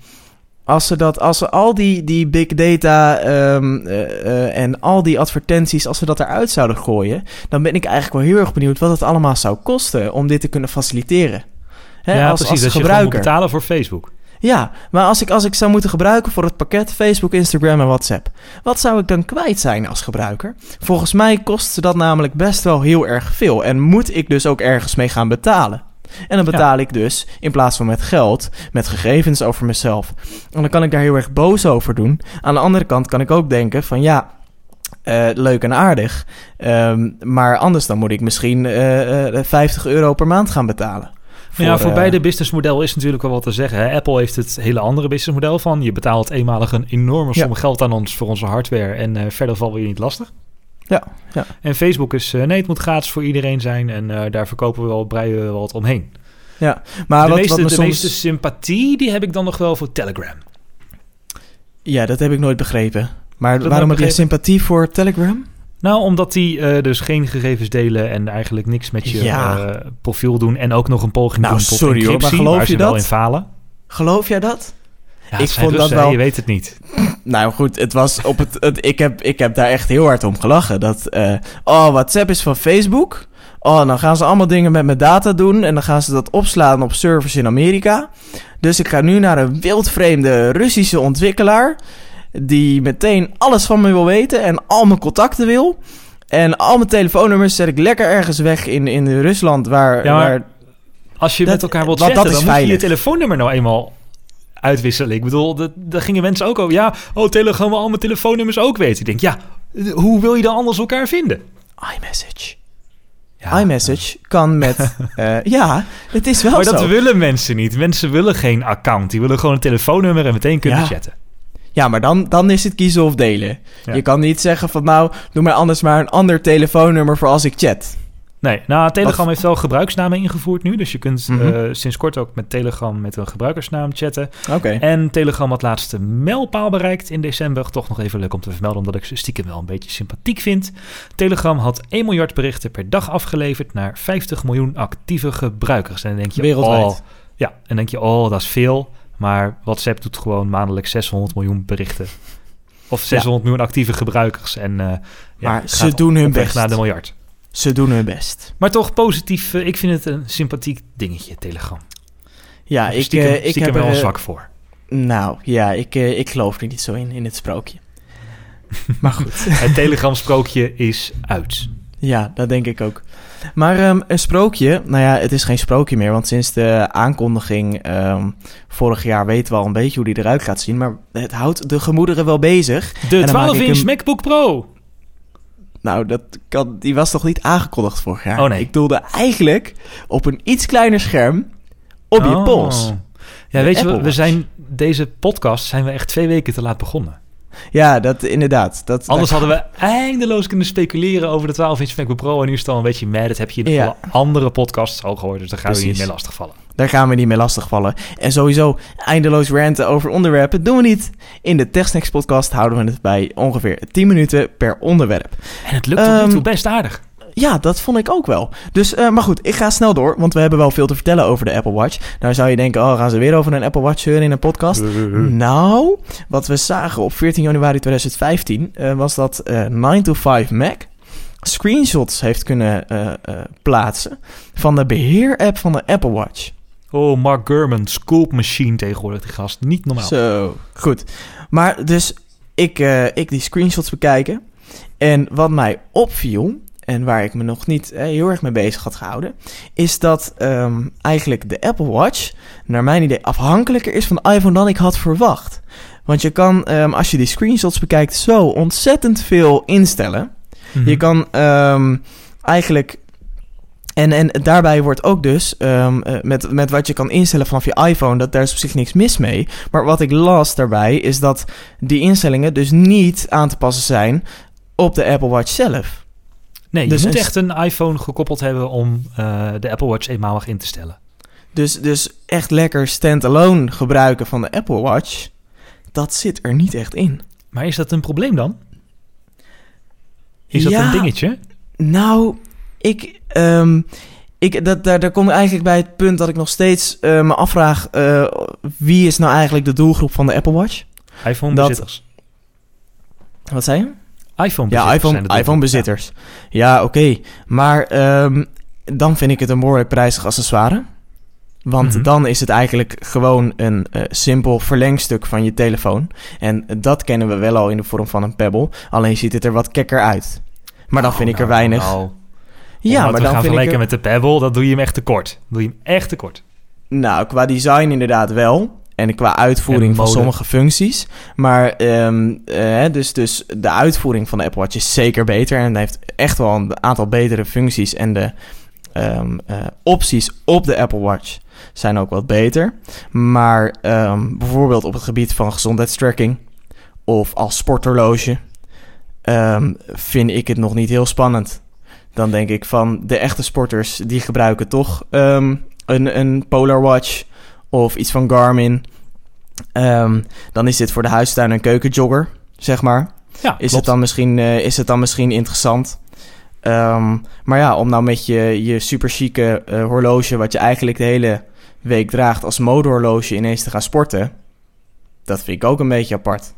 als ze dat, als ze al die, die big data um, uh, uh, en al die advertenties, als ze dat eruit zouden gooien, dan ben ik eigenlijk wel heel erg benieuwd wat het allemaal zou kosten om dit te kunnen faciliteren. Hè, ja, als, precies. als dat je gewoon moet betalen voor Facebook. Ja, maar als ik, als ik zou moeten gebruiken voor het pakket Facebook, Instagram en WhatsApp, wat zou ik dan kwijt zijn als gebruiker? Volgens mij kost dat namelijk best wel heel erg veel en moet ik dus ook ergens mee gaan betalen. En dan betaal ja. ik dus, in plaats van met geld, met gegevens over mezelf. En dan kan ik daar heel erg boos over doen. Aan de andere kant kan ik ook denken van ja, uh, leuk en aardig. Um, maar anders dan moet ik misschien uh, uh, 50 euro per maand gaan betalen. Voor, ja, voor uh, beide businessmodellen is natuurlijk wel wat te zeggen. Hè? Apple heeft het hele andere businessmodel van... je betaalt eenmalig een enorme som ja. geld aan ons voor onze hardware... en uh, verder vallen we je niet lastig. Ja, ja. En Facebook is, uh, nee, het moet gratis voor iedereen zijn... en daar verkopen we wel, breien we wat omheen. Ja, maar de, wat, meeste, wat de soms... meeste sympathie, die heb ik dan nog wel voor Telegram. Ja, dat heb ik nooit begrepen. Maar waarom heb je sympathie voor Telegram? Nou, omdat die uh, dus geen gegevens delen en eigenlijk niks met je ja. uh, profiel doen. En ook nog een poging nou, doen tot sorry, hoor, maar geloof je dat? wel in falen. Geloof jij dat? Ja, ik vond Russen, dat wel. Je weet het niet. Nou goed, het was op het. het ik, heb, ik heb daar echt heel hard om gelachen. Dat. Uh, oh, WhatsApp is van Facebook. Oh, dan gaan ze allemaal dingen met mijn data doen. En dan gaan ze dat opslaan op servers in Amerika. Dus ik ga nu naar een wildvreemde Russische ontwikkelaar. Die meteen alles van me wil weten. En al mijn contacten wil. En al mijn telefoonnummers zet ik lekker ergens weg in, in Rusland. Waar. Ja, waar als je dat, met elkaar wilt chatten, dan veilig. moet je je telefoonnummer nou eenmaal uitwisselen. Ik bedoel, dat, daar gingen mensen ook over. Ja, oh, Telegram wil al mijn telefoonnummers ook weten. Ik denk, ja, hoe wil je dan anders elkaar vinden? iMessage. Ja, iMessage ja. kan met... uh, ja, het is wel maar zo. Maar dat willen mensen niet. Mensen willen geen account. Die willen gewoon een telefoonnummer en meteen kunnen ja. chatten. Ja, maar dan, dan is het kiezen of delen. Ja. Je kan niet zeggen van nou, doe mij anders maar een ander telefoonnummer voor als ik chat. Nee, nou, Telegram Wat? heeft wel gebruiksnamen ingevoerd nu. Dus je kunt mm -hmm. uh, sinds kort ook met Telegram met een gebruikersnaam chatten. Oké. Okay. En Telegram had laatst de mijlpaal bereikt in december. Toch nog even leuk om te vermelden, omdat ik ze stiekem wel een beetje sympathiek vind. Telegram had 1 miljard berichten per dag afgeleverd naar 50 miljoen actieve gebruikers. En dan denk je, Wereldwijd. Oh, ja, en denk je, oh, dat is veel. Maar WhatsApp doet gewoon maandelijks 600 miljoen berichten. Of 600 ja. miljoen actieve gebruikers. En uh, ja, maar ze doen hun best. naar de miljard. Ze doen hun best. Maar toch positief. Uh, ik vind het een sympathiek dingetje, Telegram. Ja, ik, stiekem, uh, ik stiekem heb wel er, een zwak voor. Nou, ja, ik, ik geloof er niet zo in, in het sprookje. Maar goed. Het Telegram-sprookje is uit. Ja, dat denk ik ook. Maar ehm, een sprookje, nou ja, het is geen sprookje meer, want sinds de aankondiging ehm, vorig jaar weten we al een beetje hoe die eruit gaat zien. Maar het houdt de gemoederen wel bezig. De En dan maak ik 12-inch hem- MacBook Pro. Nou, dat kan, die was toch niet aangekondigd vorig jaar? Oh, nee. Ik doelde eigenlijk op een iets kleiner scherm op je Oh. pols. Ja, weet je, we, we zijn deze podcast zijn we echt twee weken te laat begonnen. Ja, dat inderdaad. Dat, Anders hadden we eindeloos kunnen speculeren over de 12-inch MacBook Pro. En nu is het al een beetje mad. Dat heb je in Ja. alle andere podcasts al gehoord. Dus daar gaan we niet meer lastigvallen. Daar gaan we niet mee lastigvallen. En sowieso eindeloos ranten over onderwerpen doen we niet. In de TechSnacks podcast houden we het bij ongeveer 10 minuten per onderwerp. En het lukt tot nu Ehm, toe best aardig. Ja, dat vond ik ook wel. Dus, eh, maar goed, ik ga snel door, want we hebben wel veel te vertellen over de Apple Watch. Nou zou je denken, oh, gaan ze weer over een Apple Watch zeuren in een podcast? Nou, wat we zagen op 14 januari 2015 eh, was dat eh 9 to 5 Mac screenshots heeft kunnen eh, eh, plaatsen van de beheerapp van de Apple Watch. Oh, Mark Gurman, Scoop Machine tegenwoordig, die gast. Niet normaal. Zo, goed. Maar dus ik, eh, ik die screenshots bekijken. En wat mij opviel, en waar ik me nog niet eh, heel erg mee bezig had gehouden, is dat ehm, eigenlijk de Apple Watch, naar mijn idee, afhankelijker is van de iPhone dan ik had verwacht. Want je kan, ehm, als je die screenshots bekijkt, zo ontzettend veel instellen. Mhm. Je kan ehm, eigenlijk. En, en daarbij wordt ook dus eh, met, met wat je kan instellen vanaf je iPhone, dat daar is op zich niks mis mee. Maar wat ik las daarbij is dat die instellingen dus niet aan te passen zijn op de Apple Watch zelf. Nee, je dus moet een- echt een iPhone gekoppeld hebben om eh, de Apple Watch eenmalig in te stellen. Dus, dus echt lekker standalone gebruiken van de Apple Watch, dat zit er niet echt in. Maar is dat een probleem dan? Is dat een dingetje? Nou, ik, ehm, ik, dat, daar, daar kom ik eigenlijk bij het punt dat ik nog steeds eh, me afvraag... eh, wie is nou eigenlijk de doelgroep van de Apple Watch? iPhone-bezitters. Wat zei je? iPhone-bezitters Ja, iPhone, iPhone-bezitters. Ja, oké. Maar ehm, dan vind ik het een behoorlijk prijzig accessoire. Want Mhm. dan is het eigenlijk gewoon een eh, simpel verlengstuk van je telefoon. En dat kennen we wel al in de vorm van een Pebble. Alleen ziet het er wat kekker uit. Maar dan Oh, vind ik er nou, weinig... nou. ja, maar dan gaan vind ik vergelijken er... met de Pebble, dat doe je hem echt tekort. Doe je hem echt tekort. Nou, qua design inderdaad wel. En qua uitvoering En van sommige functies. Maar ehm, eh, dus, dus de uitvoering van de Apple Watch is zeker beter. En heeft echt wel een aantal betere functies. En de ehm, eh, opties op de Apple Watch zijn ook wat beter. Maar ehm, bijvoorbeeld op het gebied van gezondheidstracking of als sporthorloge vind ik het nog niet heel spannend. Dan denk ik van de echte sporters die gebruiken toch een, een Polar Watch of iets van Garmin. Ehm, dan is dit voor de huistuin en keukenjogger, zeg maar. Ja, Is, het dan, misschien, eh, is het dan misschien interessant? Ehm, maar ja, om nou met je, je super chique eh, horloge, wat je eigenlijk de hele week draagt als modehorloge, ineens te gaan sporten. Dat vind ik ook een beetje apart.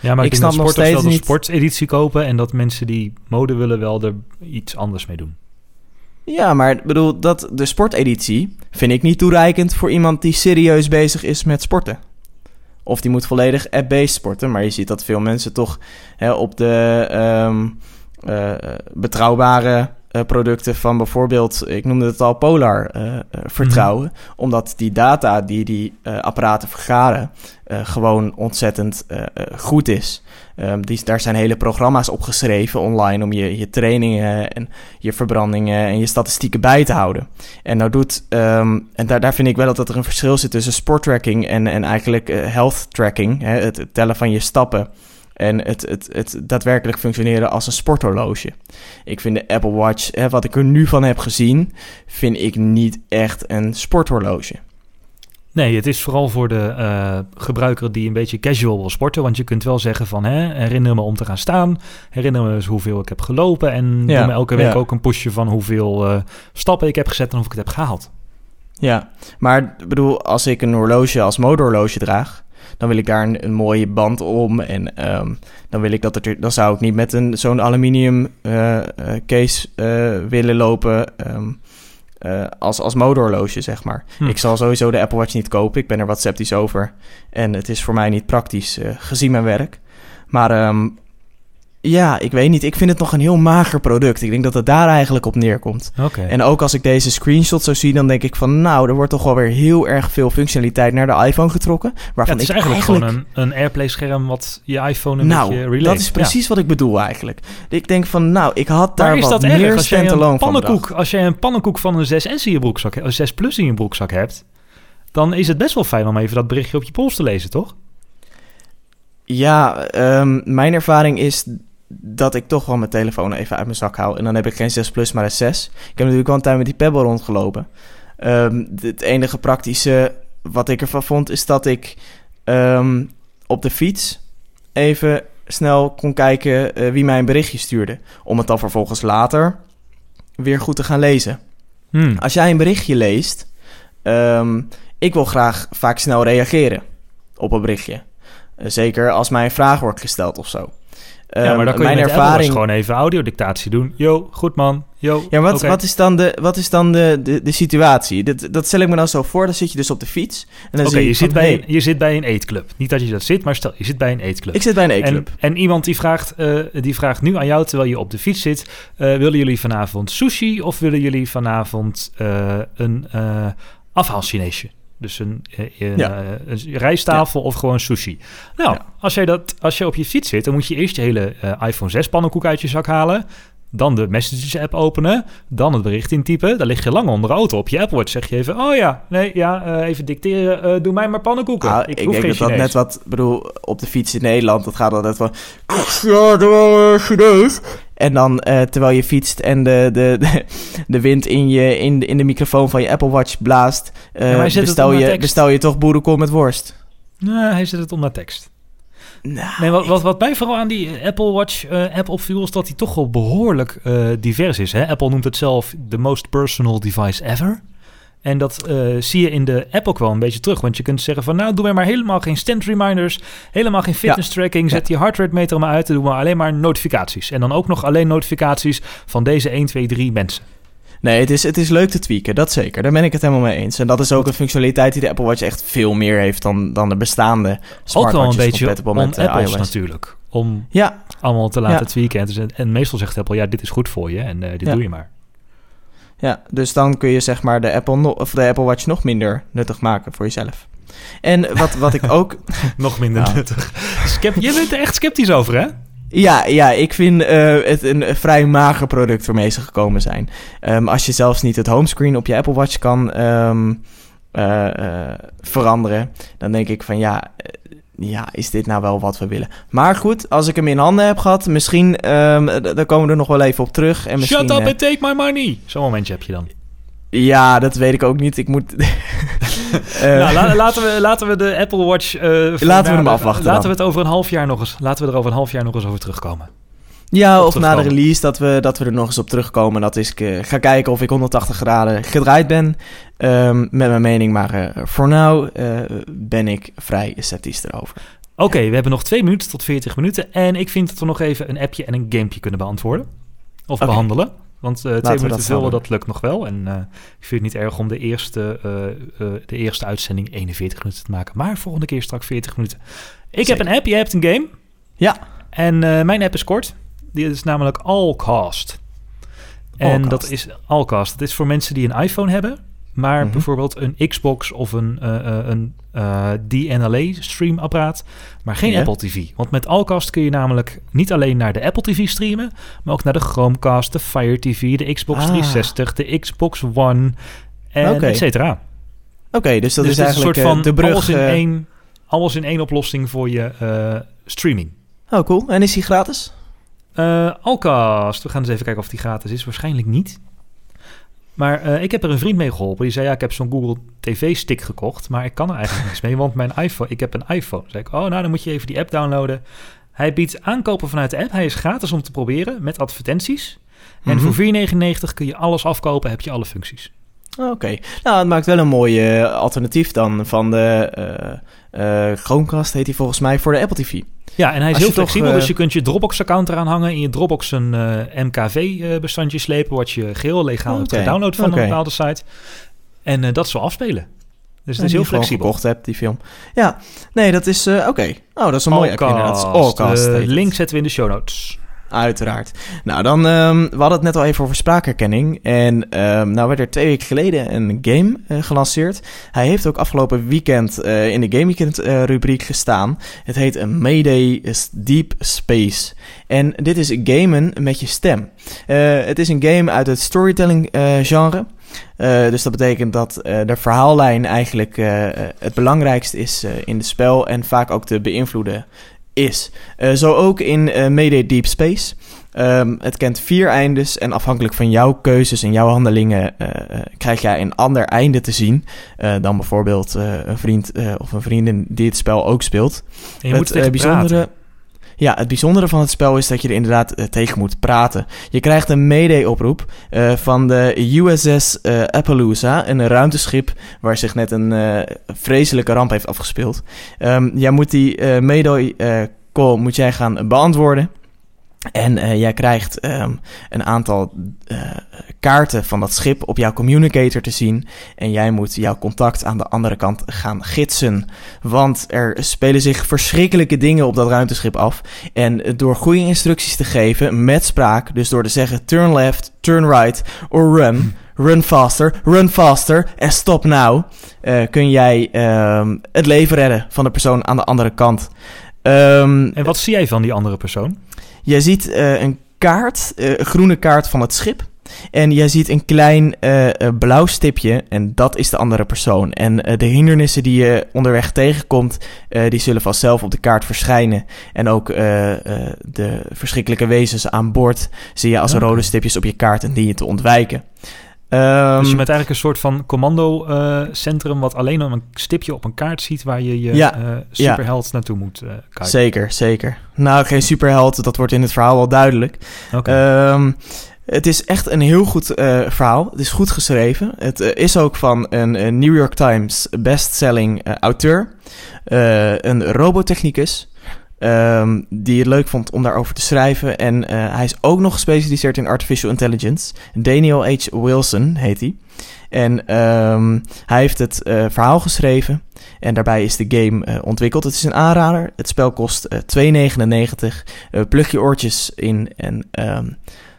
Ja, maar ik, snap nog wel steeds de niet- sporteditie kopen... en dat mensen die mode willen wel er iets anders mee doen. Ja, maar bedoel, dat, de sporteditie vind ik niet toereikend voor iemand die serieus bezig is met sporten. Of die moet volledig app-based sporten. Maar je ziet dat veel mensen toch hè, op de ehm, eh, betrouwbare producten van bijvoorbeeld, ik noemde het al, Polar, eh, eh, vertrouwen. Omdat die data die die eh, apparaten vergaren eh, gewoon ontzettend eh, eh, goed is. Ehm, die, daar zijn hele programma's op geschreven online om je, je trainingen en je verbrandingen en je statistieken bij te houden. En nou doet, ehm, en daar, daar vind ik wel dat er een verschil zit tussen sporttracking en, en eigenlijk eh, health tracking, hè, het, het tellen van je stappen. En het, het, het daadwerkelijk functioneren als een sporthorloge. Ik vind de Apple Watch, hè, wat ik er nu van heb gezien, vind ik niet echt een sporthorloge. Nee, het is vooral voor de eh, gebruiker die een beetje casual wil sporten. Want je kunt wel zeggen van, hè, herinner me om te gaan staan. Herinner me eens hoeveel ik heb gelopen. En Ja, doe me elke week ja. ook een pushje van hoeveel eh, stappen ik heb gezet en of ik het heb gehaald. Ja, maar ik bedoel, als ik een horloge als modehorloge draag, dan wil ik daar een, een mooie band om. En ehm, dan wil ik dat er, dan zou ik niet met een zo'n aluminium eh, eh, case eh, willen lopen. ehm, eh, als, als modehorloge, zeg maar. Hm. Ik zal sowieso de Apple Watch niet kopen. Ik ben er wat sceptisch over. En het is voor mij niet praktisch, gezien mijn werk. Maar ehm, Ja, ik weet niet. Ik vind het nog een heel mager product. Ik denk dat het daar eigenlijk op neerkomt. En ook als ik deze screenshot zo zie, dan denk ik van... nou, er wordt toch wel weer heel erg veel functionaliteit naar de iPhone getrokken. Ja, Waarvan het is ik eigenlijk, gewoon een, een AirPlay-scherm wat je iPhone een nou, beetje relate. dat is precies wat ik bedoel eigenlijk. Ik denk van, nou, ik had daar Maar wat dat erg meer als jij, een van pannenkoek, als jij een pannenkoek van een 6S in je broekzak, een 6 Plus in je broekzak hebt, dan is het best wel fijn om even dat berichtje op je pols te lezen, toch? Ja, ehm, mijn ervaring is dat ik toch wel mijn telefoon even uit mijn zak hou. En dan heb ik geen 6 Plus, maar een 6. Ik heb natuurlijk wel een tijd met die Pebble rondgelopen. Ehm, het enige praktische wat ik ervan vond, is dat ik ehm, op de fiets even snel kon kijken eh, wie mij een berichtje stuurde. Om het dan vervolgens later weer goed te gaan lezen. Hmm. Als jij een berichtje leest, ehm, ik wil graag vaak snel reageren op een berichtje. Zeker als mij een vraag wordt gesteld of zo. Ja, maar Ehm, dan kun je mijn met ervaring... gewoon even audiodictatie doen. Yo, goed man. Yo, Ja, wat, wat is dan, de, wat is dan de, de, de situatie? Dat, dat stel ik me dan zo voor. Dan zit je dus op de fiets. En Oké, je, je, zit van, bij, hey, je zit bij een eetclub. Niet dat je dat zit, maar stel, je zit bij een eetclub. Ik zit bij een en, e-club. en iemand die vraagt, eh, die vraagt nu aan jou, terwijl je op de fiets zit... eh, willen jullie vanavond sushi of willen jullie vanavond eh, een afhaalchineesje? Dus een, eh, een, Ja. eh, een rijsttafel of gewoon sushi. Nou, Ja. als, jij dat, als je op je fiets zit, dan moet je eerst je hele eh, iPhone 6 pannenkoek uit je zak halen... Dan de Messages app openen. Dan het bericht intypen. Dan lig je lang onder de auto. Op je Apple Watch zeg je even... Oh ja, nee, ja, eh, even dicteren. eh, doe mij maar pannenkoeken. Ah, ik, ik denk dat dat net wat... Ik bedoel, op de fiets in Nederland, dat gaat altijd van... Ja, doe uh, Chinees. En dan, eh, terwijl je fietst en de, de, de, de wind in, je, in, de, in de microfoon van je Apple Watch blaast... eh, bestel, je, bestel je toch boerenkool met worst. Nee, hij zet het onder tekst. Nou, Nee, wat, wat, wat mij vooral aan die Apple Watch eh, app opviel... is dat hij toch wel behoorlijk eh, divers is. Hè? Apple noemt het zelf the most personal device ever. En dat eh, zie je in de app ook wel een beetje terug. Want je kunt zeggen van... nou, doe mij maar helemaal geen stand reminders... helemaal geen fitness tracking... zet die heart rate meter maar uit... en doe maar alleen maar notificaties. En dan ook nog alleen notificaties van deze 1, 2, 3 mensen. Nee, het is, het is leuk te tweaken, dat zeker. Daar ben ik het helemaal mee eens. En dat is ook een functionaliteit die de Apple Watch echt veel meer heeft dan, dan de bestaande Ook wel een smartwatches beetje on met, eh, Apples iOS. natuurlijk. Om Ja, allemaal te laten Ja. tweaken. En, dus- en meestal zegt Apple... ja, dit is goed voor je en eh, dit Ja. doe je maar. ja, dus dan kun je zeg maar de Apple, no- of de Apple Watch nog minder nuttig maken voor jezelf. En wat, wat ik ook... Nog minder Ja. nuttig. Skep- je bent er echt sceptisch over, hè? Ja, ja ik vind eh, het een vrij mager product waarmee ze gekomen zijn. Ehm, als je zelfs niet het homescreen op je Apple Watch kan ehm, eh, eh, veranderen, dan denk ik van ja, ja, is dit nou wel wat we willen? Maar goed, als ik hem in handen heb gehad, misschien, d- daar komen we er nog wel even op terug. En misschien, Shut up and take my money. Zo'n momentje heb je dan. ja, dat weet ik ook niet. Ik moet. Eh, nou, la- laten, we, laten we de Apple Watch... eh, Laten we hem afwachten Laten dan. we het over een half jaar nog eens... Laten we er over een half jaar nog eens over terugkomen. Ja, of na de release dat we, dat we er nog eens op terugkomen. Dat is, ik eh, ga kijken of ik 180 graden gedraaid ben ehm, met mijn mening. Maar voor nu ben ik vrij sceptisch erover. Oké, we hebben nog twee minuten tot 40 minuten. En ik vind dat we nog even een appje en een gamepje kunnen beantwoorden. Of behandelen. Want eh, twee minuten vullen, dat lukt nog wel. En eh, ik vind het niet erg om de eerste, eh, de eerste uitzending 41 minuten te maken. Maar volgende keer straks 40 minuten. Ik heb een app, jij hebt een game. Ja. En mijn app is kort. Die is namelijk Allcast. En Allcast. dat is Allcast. Dat is voor mensen die een iPhone hebben. Maar Mhm. bijvoorbeeld een Xbox of een, een eh, DNLA streamapparaat. Maar geen Ja. Apple TV. Want met Allcast kun je namelijk niet alleen naar de Apple TV streamen. Maar ook naar de Chromecast, de Fire TV, de Xbox Ah. 360, de Xbox One. En Oké. et cetera. Oké, dus dat dus is is een eigenlijk soort van eh, de brug. alles, in eh, één, alles in één oplossing voor je streaming. Oh, cool. En is die gratis? Eh Alcast, we gaan eens even kijken of die gratis is. Waarschijnlijk niet. Maar eh, ik heb er een vriend mee geholpen. Die zei, ja, ik heb zo'n Google TV-stick gekocht. Maar ik kan er eigenlijk niks mee, want mijn iPhone... Ik heb een iPhone. Toen zei ik, oh, nou, dan moet je even die app downloaden. Hij biedt aankopen vanuit de app. Hij is gratis om te proberen, met advertenties. En Mhm. voor 4,99 kun je alles afkopen, heb je alle functies. Oké. Nou, het maakt wel een mooi eh, alternatief dan van de eh Chromecast, heet die volgens mij, voor de Apple TV. Ja, en hij is heel toch, flexibel, eh, dus je kunt je Dropbox-account eraan hangen... in je Dropbox een eh, MKV-bestandje slepen... wat je geheel legaal hebt Oké, gedownload van een bepaalde site. En eh, dat zo afspelen. Dus het is heel flexibel. gekocht hebt, die film. Ja, nee, dat is... eh, Oké. Oh, dat is een mooie app inderdaad. Allcast. De link zetten we in de show notes. Uiteraard. Nou, dan, ehm, we hadden het net al even over spraakherkenning. En ehm, nou werd er twee weken geleden een game eh, gelanceerd. Hij heeft ook afgelopen weekend eh, in de Game eh, rubriek gestaan. Het heet een Mayday Deep Space. En dit is gamen met je stem. het is een game uit het storytelling genre. dus dat betekent dat de verhaallijn eigenlijk het belangrijkste is in het spel en vaak ook te beïnvloeden is. Uh, zo ook in uh, Mayday Deep Space. Um, het kent vier eindes en afhankelijk van jouw keuzes en jouw handelingen uh, krijg jij een ander einde te zien dan bijvoorbeeld een vriend of een vriendin die het spel ook speelt. En je het moet bijzondere, praten. Ja, het bijzondere van het spel is dat je er inderdaad uh, tegen moet praten. Je krijgt een mayday-oproep uh, van de USS uh, Appaloosa, een ruimteschip waar zich net een vreselijke ramp heeft afgespeeld. Um, jij moet die mayday-call moet jij gaan beantwoorden. En uh, jij krijgt um, een aantal uh, kaarten van dat schip op jouw communicator te zien. En jij moet jouw contact aan de andere kant gaan gidsen. Want er spelen zich verschrikkelijke dingen op dat ruimteschip af. En door goede instructies te geven met spraak, dus door te zeggen turn left, turn right or run. Run faster, run faster en stop now. Uh, kun jij um, het leven redden van de persoon aan de andere kant. Um, en wat zie jij van die andere persoon? Jij ziet uh, een kaart, uh, een groene kaart van het schip. En jij ziet een klein uh, blauw stipje en dat is de andere persoon. En de hindernissen die je onderweg tegenkomt, die zullen vanzelf op de kaart verschijnen. En ook de verschrikkelijke wezens aan boord zie je als rode stipjes op je kaart en die je te ontwijken. Um, dus je bent eigenlijk een soort van commando-centrum... wat alleen een stipje op een kaart ziet... waar je je ja, uh, superheld ja. naartoe moet uh, kijken. Zeker, zeker. Nou, geen superheld, dat wordt in het verhaal wel duidelijk. Okay. Um, het is echt een heel goed uh, verhaal. Het is goed geschreven. Het is ook van een, een, New York Times bestselling auteur. een robotechnicus... Um, die het leuk vond om daarover te schrijven. En uh, hij is ook nog gespecialiseerd in artificial intelligence. Daniel H. Wilson heet hij. En um, hij heeft het uh, verhaal geschreven. En daarbij is de game uh, ontwikkeld. Het is een aanrader. Het spel kost uh, 2,99. plug je oortjes in en um,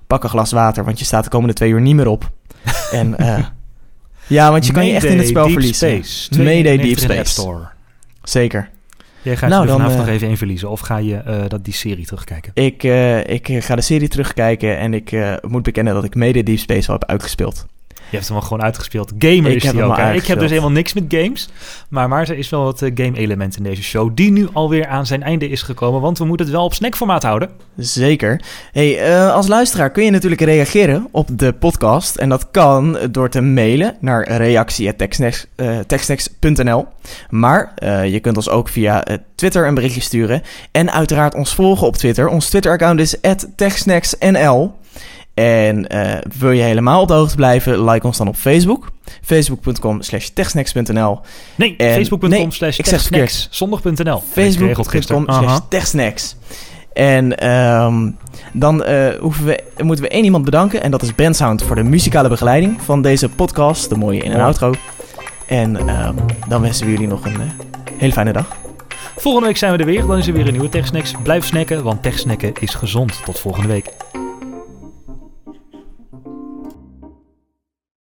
pak een glas water. Want je staat de komende twee uur niet meer op. en ja, want je kan je echt in het spel verliezen. Space. Mayday Deep Space. Zeker. Jij gaat nou, er vanavond uh, nog even in verliezen. Of ga je uh, dat, die serie terugkijken? Ik, uh, ik ga de serie terugkijken. En ik moet bekennen dat ik mede Deep Space al heb uitgespeeld. Je hebt hem al gewoon uitgespeeld. Gamer ik is hij ook. Ik heb dus helemaal niks met games. Maar Maarten is wel wat uh, game-element in deze show. Die nu alweer aan zijn einde is gekomen. Want we moeten het wel op snackformaat houden. Zeker. Hey, uh, als luisteraar kun je natuurlijk reageren op de podcast. En dat kan door te mailen naar reactie.textnext.nl. Uh, maar je kunt ons ook via Twitter een berichtje sturen. En uiteraard ons volgen op Twitter. Ons Twitter-account is @textnextnl. En uh, wil je helemaal op de hoogte blijven, like ons dan op Facebook. Facebook.com slash techsnacks.nl Nee, facebook.com slash techsnacks. Zondag.nl. Facebook.com slash techsnacks. En um, dan uh, hoeven we, moeten we één iemand bedanken. En dat is Ben Sound voor de muzikale begeleiding van deze podcast. De mooie in- en outro. En um, dan wensen we jullie nog een uh, hele fijne dag. Volgende week zijn we er weer. Dan is er weer een nieuwe TechSnacks. Blijf snacken, want TechSnacken is gezond. Tot volgende week.